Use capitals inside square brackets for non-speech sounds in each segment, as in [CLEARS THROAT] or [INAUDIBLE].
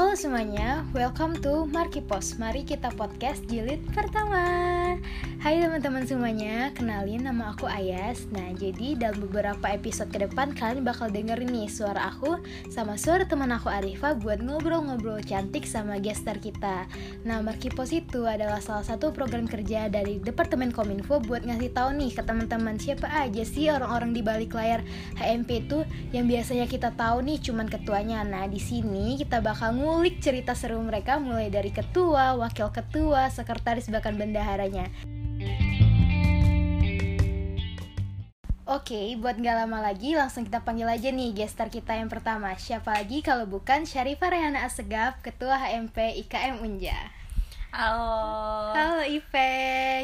Halo semuanya, welcome to Marki Post. Mari kita podcast jilid pertama. Hai teman-teman semuanya, kenalin nama aku Ayas. Nah, jadi dalam beberapa episode ke depan kalian bakal dengerin nih suara aku sama suara teman aku Arifa buat ngobrol-ngobrol cantik sama gestar kita. Nah, Marki Post itu adalah salah satu program kerja dari Departemen Kominfo buat ngasih tahu nih ke teman-teman siapa aja sih orang-orang di balik layar HMP itu yang biasanya kita tahu nih cuman ketuanya. Nah, di sini kita bakal ngulik cerita seru mereka mulai dari ketua, wakil ketua, sekretaris bahkan bendaharanya. Oke, buat nggak lama lagi, langsung kita panggil aja nih gestar kita yang pertama. Siapa lagi kalau bukan Syarifah Rehana Asegaf, Ketua HMP IKM Unja. Halo. Halo Ipe,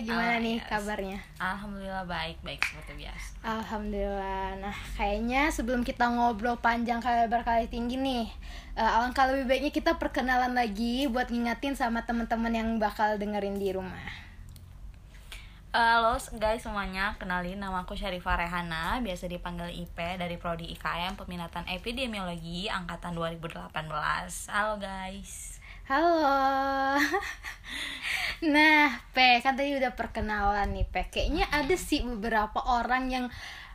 gimana Halo, nih Yes. kabarnya? Alhamdulillah baik baik seperti biasa. Alhamdulillah. Nah, kayaknya sebelum kita ngobrol panjang kali lebar kali tinggi nih, eh, alangkah lebih baiknya kita perkenalan lagi buat ngingetin sama teman-teman yang bakal dengerin di rumah. Halo guys semuanya, kenalin nama aku Syarifah Rehana, biasa dipanggil IP dari Prodi IKM Peminatan Epidemiologi angkatan 2018. Halo guys. Halo. [LAUGHS] Nah, Pe, kan tadi udah perkenalan nih, Pe. Kayaknya ada sih beberapa orang yang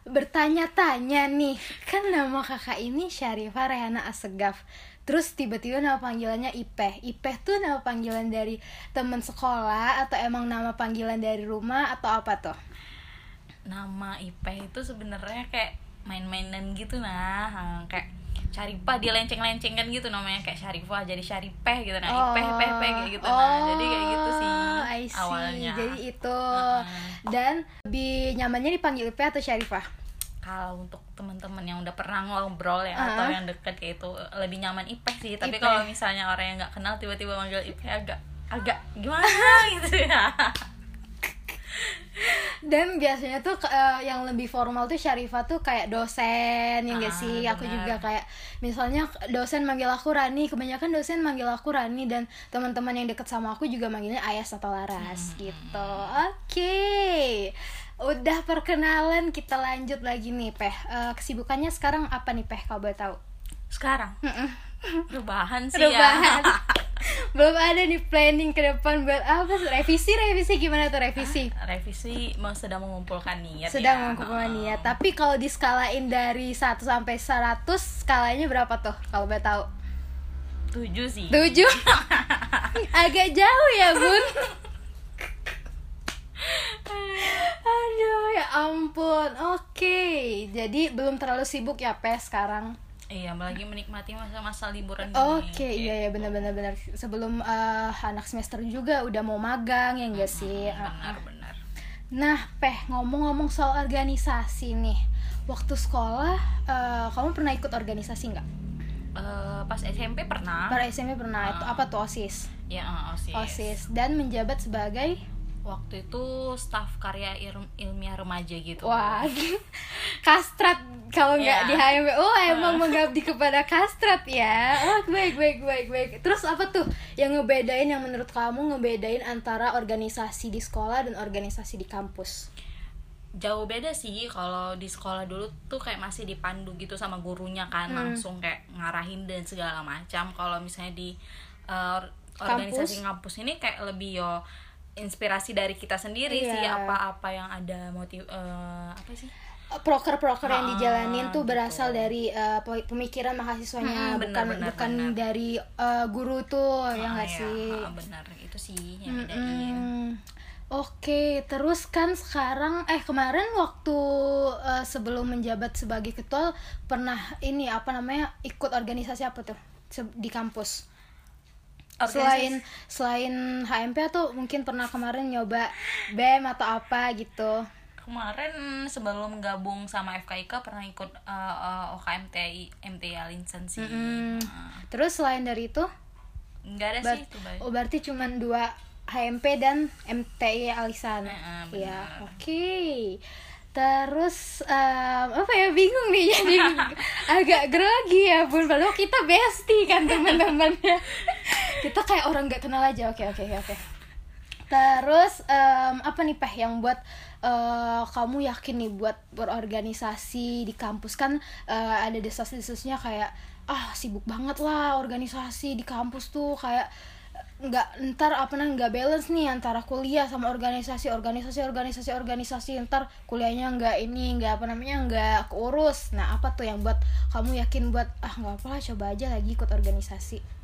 bertanya-tanya nih, [LAUGHS] kan nama kakak ini Syarifah Rehana Asegaf. Terus tiba-tiba nama panggilannya Ipeh. Ipeh tuh nama panggilan dari teman sekolah atau emang nama panggilan dari rumah atau apa tuh? Nama IP itu sebenarnya kayak main-mainan gitu nah, kayak Syarifah dia lenceng-lencengkan gitu namanya kayak Syarifah jadi Syaripeh gitu nah, Ipeh, Ipeh, Ipeh kayak gitu nah. Jadi kayak gitu sih Oh, I see. awalnya. Jadi itu. Heeh. Dan lebih nyamannya dipanggil Ipeh atau Syarifah? kalau untuk teman-teman yang udah pernah ngobrol ya Ah. atau yang deket kayak itu lebih nyaman Ipeh sih tapi kalau misalnya orang yang nggak kenal tiba-tiba manggil Ipeh agak agak gimana [LAUGHS] gitu ya Dan biasanya tuh eh, yang lebih formal tuh Syarifah tuh kayak dosen ya nggak Ah, sih? Aku benar. juga kayak misalnya dosen manggil aku Rani, kebanyakan dosen manggil aku Rani dan teman-teman yang deket sama aku juga manggilnya Ayas atau Hmm, Laras gitu. Oke. Udah perkenalan, kita lanjut lagi nih, Peh. Eh, kesibukannya sekarang apa nih, Peh? Kalau boleh tahu? sekarang perubahan sih Rebahan. ya [LAUGHS] Belum ada nih planning ke depan buat apa? Revisi, revisi. Gimana tuh revisi? revisi mau sedang mengumpulkan niat sedang ya. mengumpulkan niat. Tapi kalau diskalain dari 1 sampai 100 skalanya berapa tuh? Kalau boleh tahu. Tujuh sih. 7 [LAUGHS] agak jauh ya bun. [LAUGHS] Aduh ya ampun. Oke. Jadi belum terlalu sibuk ya pe sekarang iya lagi menikmati masa-masa liburan Oke, ini, iya ya gitu. benar-benar benar. Sebelum eh, anak semester juga udah mau magang ya enggak sih? benar-benar Nah, Peh, ngomong-ngomong soal organisasi nih. Waktu sekolah, eh, kamu pernah ikut organisasi nggak? Eh, pas SMP pernah Pada SMP pernah, itu apa tuh OSIS? ya eh, osis. OSIS dan menjabat sebagai waktu itu staf karya il- ilmiah remaja gitu wah [LAUGHS] kastrat kalau nggak Ya. di HMP. Oh, emang mengabdi kepada kastrat ya. Oh, baik baik baik baik. Terus apa tuh yang ngebedain yang menurut kamu ngebedain antara organisasi di sekolah dan organisasi di kampus? jauh beda sih kalau di sekolah dulu tuh kayak masih dipandu gitu sama gurunya kan Hmm. langsung kayak ngarahin dan segala macam kalau misalnya di uh, or- organisasi kampus ini kayak lebih yo inspirasi dari kita sendiri Iya. sih apa-apa yang ada motif eh, apa sih proker-proker yang Ah, dijalanin tuh gitu. berasal dari uh, pe- pemikiran mahasiswanya Hmm, benar, bukan benar, bukan benar. dari uh, guru tuh ya Ah, nggak ya, sih ah, benar itu sih yang bedain Mm-mm. Oke, terus kan sekarang eh kemarin waktu uh, sebelum menjabat sebagai ketua pernah ini apa namanya ikut organisasi apa tuh di kampus? Organisasi- Selain selain HMP atau mungkin pernah kemarin nyoba BEM atau apa gitu. kemarin sebelum gabung sama FKIK pernah ikut uh, uh, OKMTI MTI Alinsen sih Mm. Ah, Terus selain dari itu nggak ada Ber- sih itu Bay. oh berarti cuman dua HMP dan MTI Alisan. Eh, eh, benar. Iya, oke. Terus em, apa ya bingung nih [LAUGHS] jadi agak grogi ya bun padahal kita bestie kan teman-temannya [LAUGHS] kita kayak orang nggak kenal aja. Oke oke oke Terus em, apa nih peh yang buat uh, kamu yakin nih buat berorganisasi di kampus? Kan uh, ada desas-desusnya kayak ah sibuk banget lah organisasi di kampus tuh. Kayak nggak ntar apa namanya nggak balance nih antara kuliah sama organisasi organisasi organisasi organisasi. Ntar kuliahnya nggak ini nggak apa namanya nggak keurus. Nah apa tuh yang buat kamu yakin buat ah nggak apa lah coba aja lagi ikut organisasi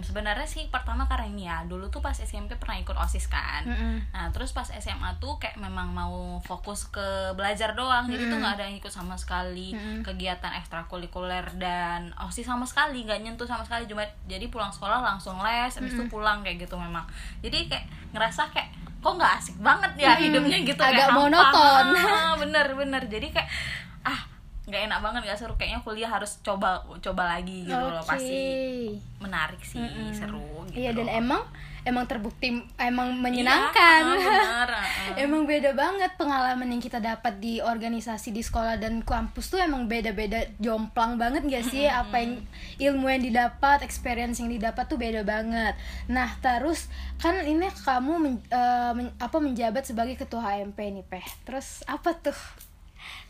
sebenarnya sih pertama karena ini ya dulu tuh pas SMP pernah ikut osis kan mm -hmm. nah terus pas SMA tuh kayak memang mau fokus ke belajar doang mm -hmm. jadi tuh nggak ada yang ikut sama sekali mm -hmm. kegiatan ekstrakurikuler dan osis sama sekali nggak nyentuh sama sekali cuma jadi pulang sekolah langsung les habis itu mm -hmm. pulang kayak gitu memang jadi kayak ngerasa kayak kok nggak asik banget ya hmm, hidupnya gitu agak kayak monoton [LAUGHS] ah, bener bener jadi kayak nggak enak banget nggak seru. Kayaknya kuliah harus coba coba lagi gitu okay. loh pasti menarik sih mm -hmm. seru gitu. iya dan emang emang terbukti emang menyenangkan. iya, bener, emang beda banget pengalaman yang kita dapat di organisasi di sekolah dan kampus tuh emang beda-beda jomplang banget gak sih? Mm -hmm. apa yang ilmu yang didapat experience yang didapat tuh beda banget. Nah terus kan ini kamu men, uh, men, apa menjabat sebagai ketua HMP nih peh. Terus apa tuh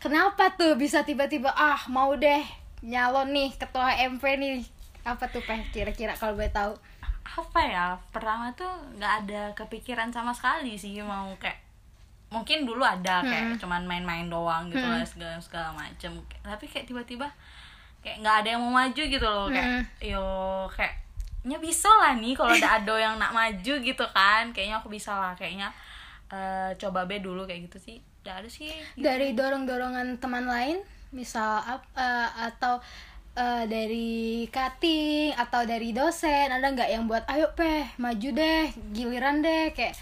kenapa tuh bisa tiba-tiba ah mau deh nyalon nih ketua MP nih apa tuh peh kira-kira kalau gue tahu apa ya pertama tuh nggak ada kepikiran sama sekali sih mau kayak mungkin dulu ada kayak hmm. cuman main-main doang gitu hmm. lah segala segala macem tapi kayak tiba-tiba kayak nggak ada yang mau maju gitu loh kayak hmm. yo kayak nya bisa lah nih kalau ada [LAUGHS] ado yang nak maju gitu kan kayaknya aku bisa lah kayaknya uh, coba be dulu kayak gitu sih Gak ada sih gitu. dari dorong dorongan teman lain misal uh, atau uh, dari cutting atau dari dosen ada nggak yang buat ayo peh maju deh giliran deh kayak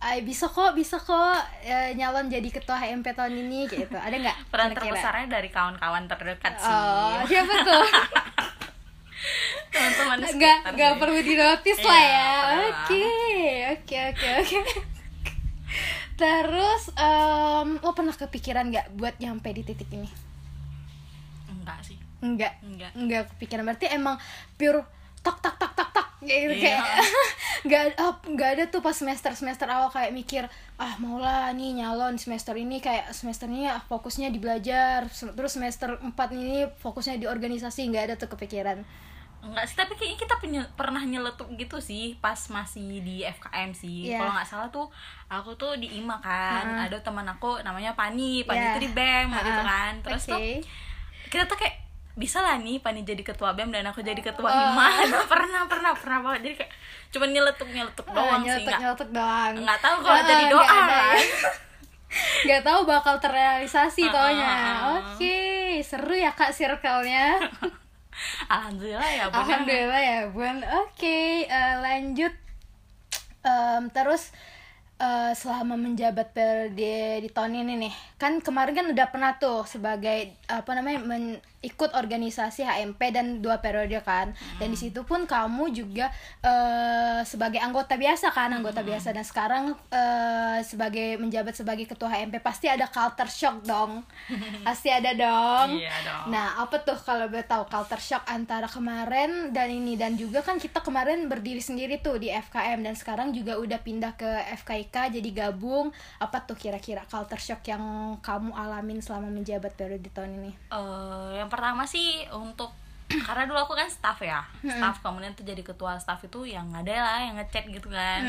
Ay, bisa kok bisa kok e, nyalon jadi ketua HMP tahun ini gitu. Ada nggak peran terbesarnya dari kawan-kawan terdekat sih. Oh [LAUGHS] siapa tuh? [LAUGHS] Teman-teman nggak nggak perlu dinotis lah ya. oke oke oke oke Terus um, lo pernah kepikiran nggak buat nyampe di titik ini? Enggak sih. Enggak. Enggak. Enggak kepikiran. Berarti emang pure tak tak tak tak tak gitu iya. kayak [LAUGHS] nggak oh, nggak ada tuh pas semester semester awal kayak mikir ah maulah nih nyalon semester ini kayak semester ini ah, fokusnya di belajar terus semester 4 ini fokusnya di organisasi nggak ada tuh kepikiran Enggak sih, tapi kayaknya kita penye, pernah nyeletuk gitu sih pas masih di FKM sih. Yeah. Kalau nggak salah tuh aku tuh di IMA kan, uh -huh. ada teman aku namanya Pani, Pani yeah. itu di BEM uh -huh. gitu kan. Terus okay. tuh kita tuh kayak bisa lah nih Pani jadi ketua BEM dan aku jadi ketua oh. IMA. [LAUGHS] pernah pernah pernah banget. Jadi kayak cuma nyeletuk nyeletuk uh, doang nyeletuk, sih. Nggak, nyeletuk doang. Nggak tahu kalau uh, jadi doa kan. [LAUGHS] nggak tahu bakal terrealisasi uh, tonya. Oke, okay. seru ya kak circle-nya. [LAUGHS] alhamdulillah ya bun. Alhamdulillah ya bun. Oke okay, uh, eh, lanjut. Um, terus uh, selama menjabat periode di tahun ini nih. Kan kemarin kan udah pernah tuh sebagai apa namanya men, ikut organisasi HMP dan dua periode kan. Hmm. dan di situ pun kamu juga uh, sebagai anggota biasa kan anggota hmm. biasa. Dan sekarang uh, sebagai menjabat sebagai ketua HMP pasti ada culture shock dong. [LAUGHS] Pasti ada dong. Iya dong. Nah apa tuh kalau boleh tahu culture shock antara kemarin dan ini? Dan juga kan kita kemarin berdiri sendiri tuh di FKM dan sekarang juga udah pindah ke FKIK jadi gabung apa tuh kira-kira culture shock yang kamu alamin selama menjabat periode tahun ini? Uh, yang pertama sih untuk [CLEARS THROAT] karena dulu aku kan staff ya staff kemudian tuh jadi ketua staff itu yang ada lah yang ngechat gitu kan.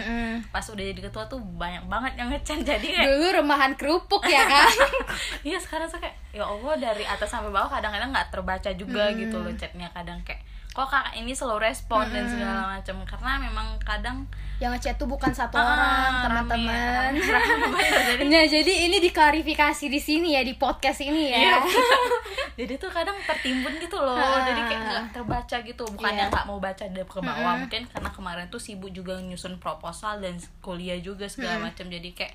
Pas udah jadi ketua tuh banyak banget yang ngechat [LAUGHS] jadi kayak dulu remahan kerupuk ya kan? [LAUGHS] Iya sekarang tuh kayak ya allah dari atas sampai bawah kadang-kadang nggak terbaca juga gitu loh chatnya kadang kayak kok kakak ini slow respon hmm. dan segala macam karena memang kadang yang ngechat tuh bukan satu ah, orang teman-teman [LAUGHS] [LAUGHS] nah jadi ini diklarifikasi di sini ya di podcast ini ya iya, [LAUGHS] jadi tuh kadang tertimbun gitu loh ah. jadi kayak nggak terbaca gitu bukan yeah. yang nggak mau baca dari ke bawah -hmm. mungkin karena kemarin tuh sibuk juga nyusun proposal dan kuliah juga segala -hmm. macam jadi kayak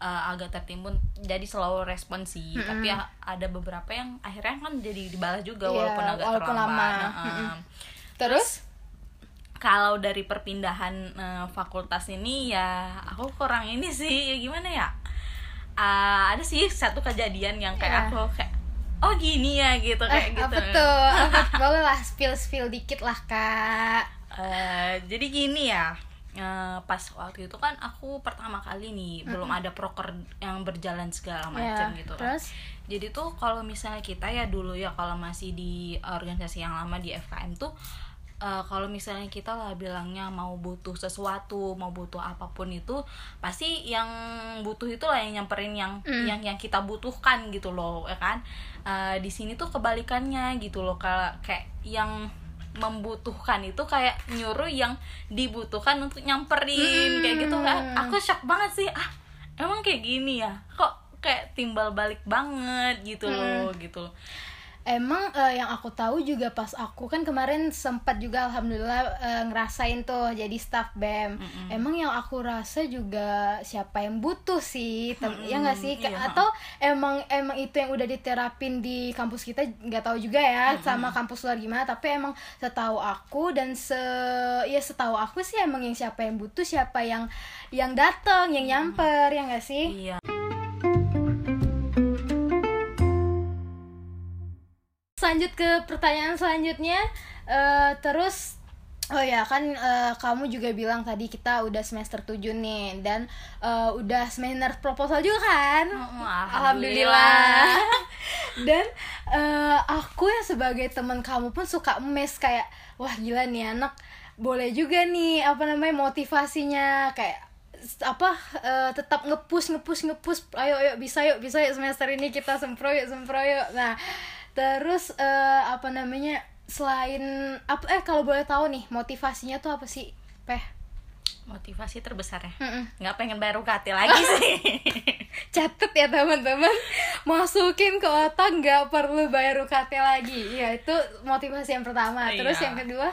uh, agak tertimbun jadi selalu respon sih. Mm -hmm. tapi ya, ada beberapa yang akhirnya kan jadi dibalas juga yeah, walaupun agak walaupun terlambat. lama. Nah, mm -hmm. terus? Kalau dari perpindahan uh, fakultas ini ya aku kurang ini sih. Ya gimana ya? Uh, ada sih satu kejadian yang kayak yeah. aku kayak oh gini ya gitu kayak eh, gitu. apa tuh? [LAUGHS] Boleh lah spill spill dikit lah kak. Uh, jadi gini ya uh, pas waktu itu kan aku pertama kali nih mm-hmm. belum ada proker yang berjalan segala macam yeah, gitu kan. terus jadi tuh kalau misalnya kita ya dulu ya kalau masih di organisasi yang lama di FKM tuh uh, kalau misalnya kita lah bilangnya mau butuh sesuatu mau butuh apa pun itu pasti yang butuh itu lah yang nyamperin yang mm. yang yang kita butuhkan gitu loh ya kan uh, di sini tuh kebalikannya gitu loh kalau kayak yang membutuhkan itu kayak nyuruh yang dibutuhkan untuk nyamperin mm. kayak gitu kan. Aku shock banget sih ah emang kayak gini ya? Kok kayak timbal balik banget? Gitu loh gitu loh emang uh, yang aku tahu juga pas aku kan kemarin sempat juga alhamdulillah uh, ngerasain tuh jadi staff bem mm -hmm. emang yang aku rasa juga siapa yang butuh sih mm -hmm. ya nggak sih iya. atau emang emang itu yang udah diterapin di kampus kita nggak tahu juga ya mm -hmm. sama kampus luar gimana tapi emang setahu aku dan se ya setahu aku sih emang yang siapa yang butuh siapa yang yang datang yang nyamper mm -hmm. ya nggak sih iya. Lanjut ke pertanyaan selanjutnya uh, terus Oh ya kan uh, kamu juga bilang tadi kita udah semester 7 nih dan uh, udah seminar proposal juga kan? Oh, alhamdulillah. [LAUGHS] dan uh, aku yang sebagai teman kamu pun suka mes kayak wah gila nih anak boleh juga nih apa namanya motivasinya kayak apa uh, tetap ngepush ngepush ngepush ayo ayo bisa yuk bisa yuk semester ini kita sempro yuk sempro yuk nah terus uh, apa namanya selain apa eh kalau boleh tahu nih motivasinya tuh apa sih peh? Motivasi terbesar ya? Mm -mm. nggak pengen bayar UKT lagi sih. [LAUGHS] Catet ya teman-teman. Masukin ke otak nggak perlu bayar UKT lagi. Ya itu motivasi yang pertama. Terus iya. yang kedua?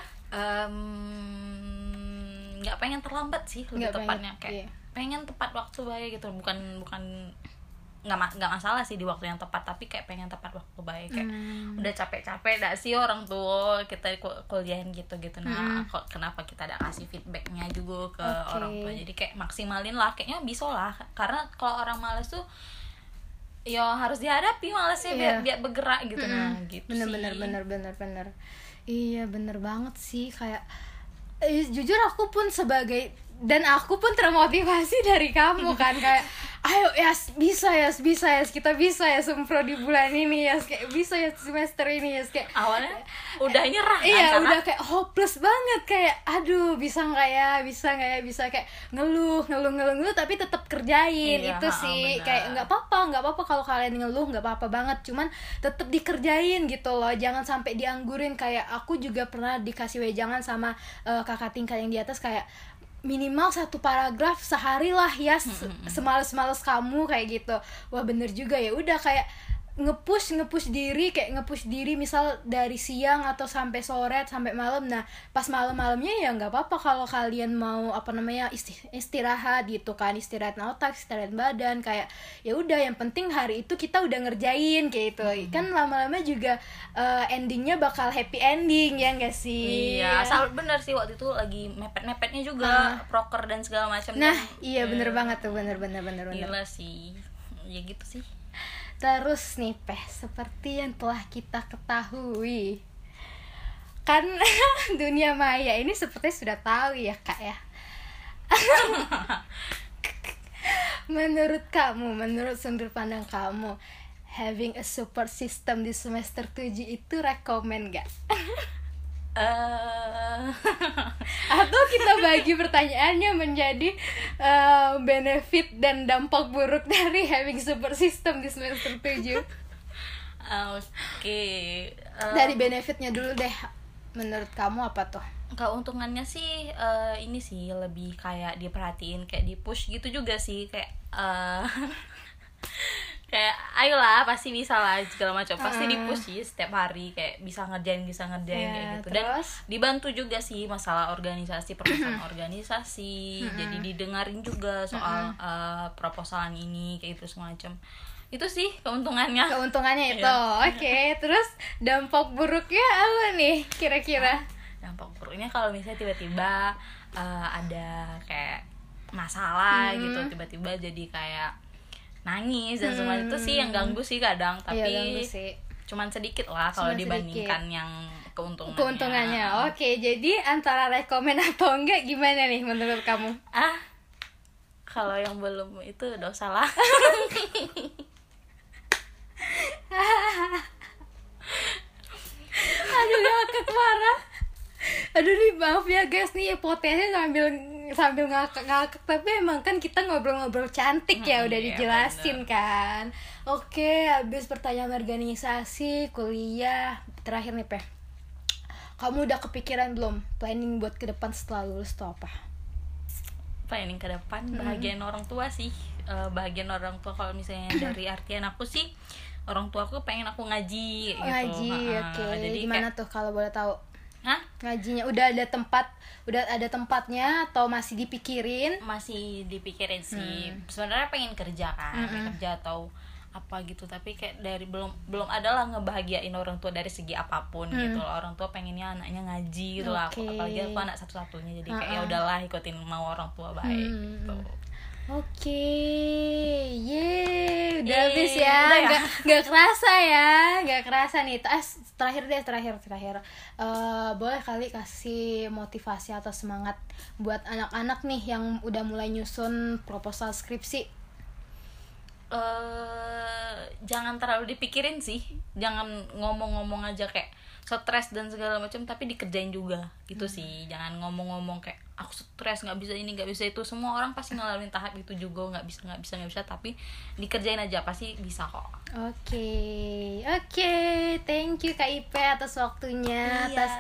Nggak um, pengen terlambat sih lebih tepatnya. Kayak iya. pengen tepat waktu baik gitu. Bukan bukan nggak nggak masalah sih di waktu yang tepat tapi kayak pengen tepat waktu baik kayak hmm. udah capek-capek dah sih orang tua kita kuliahin gitu gitu nah hmm. kok kenapa kita ada kasih feedbacknya juga ke okay. orang tua jadi kayak maksimalin lah kayaknya bisa lah karena kalau orang males tuh ya harus dihadapi malesnya yeah. biar iya. biar bergerak gitu hmm. nah gitu bener, sih bener bener bener bener iya bener banget sih kayak eh, jujur aku pun sebagai dan aku pun termotivasi [LAUGHS] dari kamu kan kayak ayo ya yes, bisa ya yes, bisa ya yes, kita bisa ya sempro di bulan ini ya yes, kayak bisa ya semester ini ya yes, kayak awalnya udah nyerah kan, iya udah kayak hopeless banget. Kayak aduh bisa nggak ya bisa nggak ya bisa. Kayak ngeluh ngeluh ngeluh ngeluh tapi tetap kerjain. Iya, itu sih bener. kayak nggak apa-apa nggak apa-apa kalau kalian ngeluh nggak apa-apa banget. Cuman tetap dikerjain gitu loh. Jangan sampai dianggurin. Kayak aku juga pernah dikasih wejangan sama uh, kakak tingkat yang di atas kayak minimal satu paragraf sehari lah ya semales-males kamu kayak gitu. Wah bener juga ya. Udah kayak ngepush ngepush diri kayak ngepush diri misal dari siang atau sampai sore sampai malam nah pas malam-malamnya ya nggak apa-apa kalau kalian mau apa namanya istirahat gitu kan istirahat otak istirahat badan kayak ya udah yang penting hari itu kita udah ngerjain kayak gitu hmm. kan lama-lama juga uh, endingnya bakal happy ending ya enggak sih iya asal bener sih waktu itu lagi mepet-mepetnya juga nah. proker dan segala macam nah iya bener hmm. banget tuh bener bener bener bener gila sih ya gitu sih Terus nih Peh, seperti yang telah kita ketahui Kan [LAUGHS] dunia maya ini seperti sudah tahu ya kak ya [LAUGHS] Menurut kamu, menurut sudut pandang kamu Having a support system di semester 7 itu rekomend gak? [LAUGHS] Uh... [LAUGHS] Atau kita bagi pertanyaannya menjadi uh, benefit dan dampak buruk dari having super system di semester 7 Oke okay. um, Dari benefitnya dulu deh Menurut kamu apa tuh? Keuntungannya sih uh, ini sih lebih kayak diperhatiin Kayak di push gitu juga sih Kayak uh, [LAUGHS] kayak ayolah pasti bisa lah segala macam pasti uh. dipush sih setiap hari kayak bisa ngerjain bisa ngerjain yeah, kayak gitu dan terus? dibantu juga sih masalah organisasi permasalahan [CLEARS THROAT] organisasi jadi didengarin juga soal uh, proposalan ini kayak itu semacam itu sih keuntungannya keuntungannya [LAUGHS] itu iya. oke okay. terus dampak buruknya apa nih kira-kira dampak buruknya kalau misalnya tiba-tiba uh, ada kayak masalah hmm. gitu tiba-tiba jadi kayak nangis dan hmm. semua itu sih yang ganggu sih kadang iya, tapi iya, sih. cuman sedikit lah kalau dibandingkan yang keuntungannya. Keuntungannya. Oke jadi antara rekomen atau enggak gimana nih menurut kamu? Ah kalau yang belum itu dosa lah. [LAUGHS] Aduh ngakak marah aduh nih maaf ya guys nih potensi sambil sambil ngakak-ngakak tapi emang kan kita ngobrol-ngobrol cantik ya udah iya, dijelasin iya, kan oke habis pertanyaan organisasi kuliah terakhir nih peh kamu udah kepikiran belum planning buat ke depan setelah lulus tuh apa planning ke depan bahagian hmm. orang tua sih uh, bahagian orang tua kalau misalnya [CLEARS THROAT] dari artian aku sih orang tua aku pengen aku ngaji gitu. ngaji oke okay. jadi gimana kayak, tuh kalau boleh tahu Hah? ngajinya udah ada tempat udah ada tempatnya atau masih dipikirin masih dipikirin sih hmm. sebenarnya pengen kerja kan hmm. kerja atau apa gitu tapi kayak dari belum belum ada lah ngebahagiain orang tua dari segi apa pun hmm. gitu loh orang tua pengennya anaknya ngaji gitu okay. lah apalagi aku anak satu-satunya jadi kayak uh -uh. ya udahlah ikutin mau orang tua baik hmm. gitu Oke, okay. ye, udah habis ya, ya? nggak nggak kerasa ya, nggak kerasa nih. Eh, terakhir deh, terakhir, terakhir. Uh, boleh kali kasih motivasi atau semangat buat anak-anak nih yang udah mulai nyusun proposal skripsi. Uh, jangan terlalu dipikirin sih, jangan ngomong-ngomong aja kayak stres dan segala macam, tapi dikerjain juga, gitu hmm. sih. Jangan ngomong-ngomong kayak aku stres nggak bisa ini nggak bisa itu semua orang pasti ngalamin tahap itu juga nggak bisa nggak bisa nggak bisa tapi dikerjain aja pasti bisa kok oke okay. oke okay. thank you kak Ipe atas waktunya iya. atas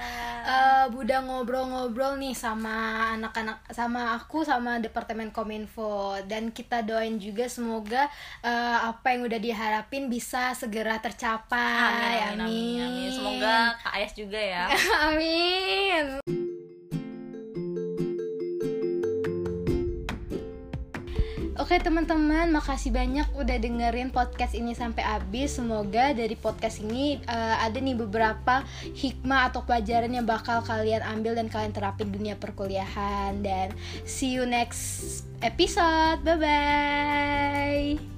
uh, budak ngobrol-ngobrol nih sama anak-anak sama aku sama departemen kominfo dan kita doain juga semoga uh, apa yang udah diharapin bisa segera tercapai amin, amin. amin. amin. semoga kak Ayas juga ya [LAUGHS] amin Oke teman-teman, makasih banyak udah dengerin podcast ini sampai habis. Semoga dari podcast ini uh, ada nih beberapa hikmah atau pelajaran yang bakal kalian ambil dan kalian terapin dunia perkuliahan. Dan see you next episode. Bye bye.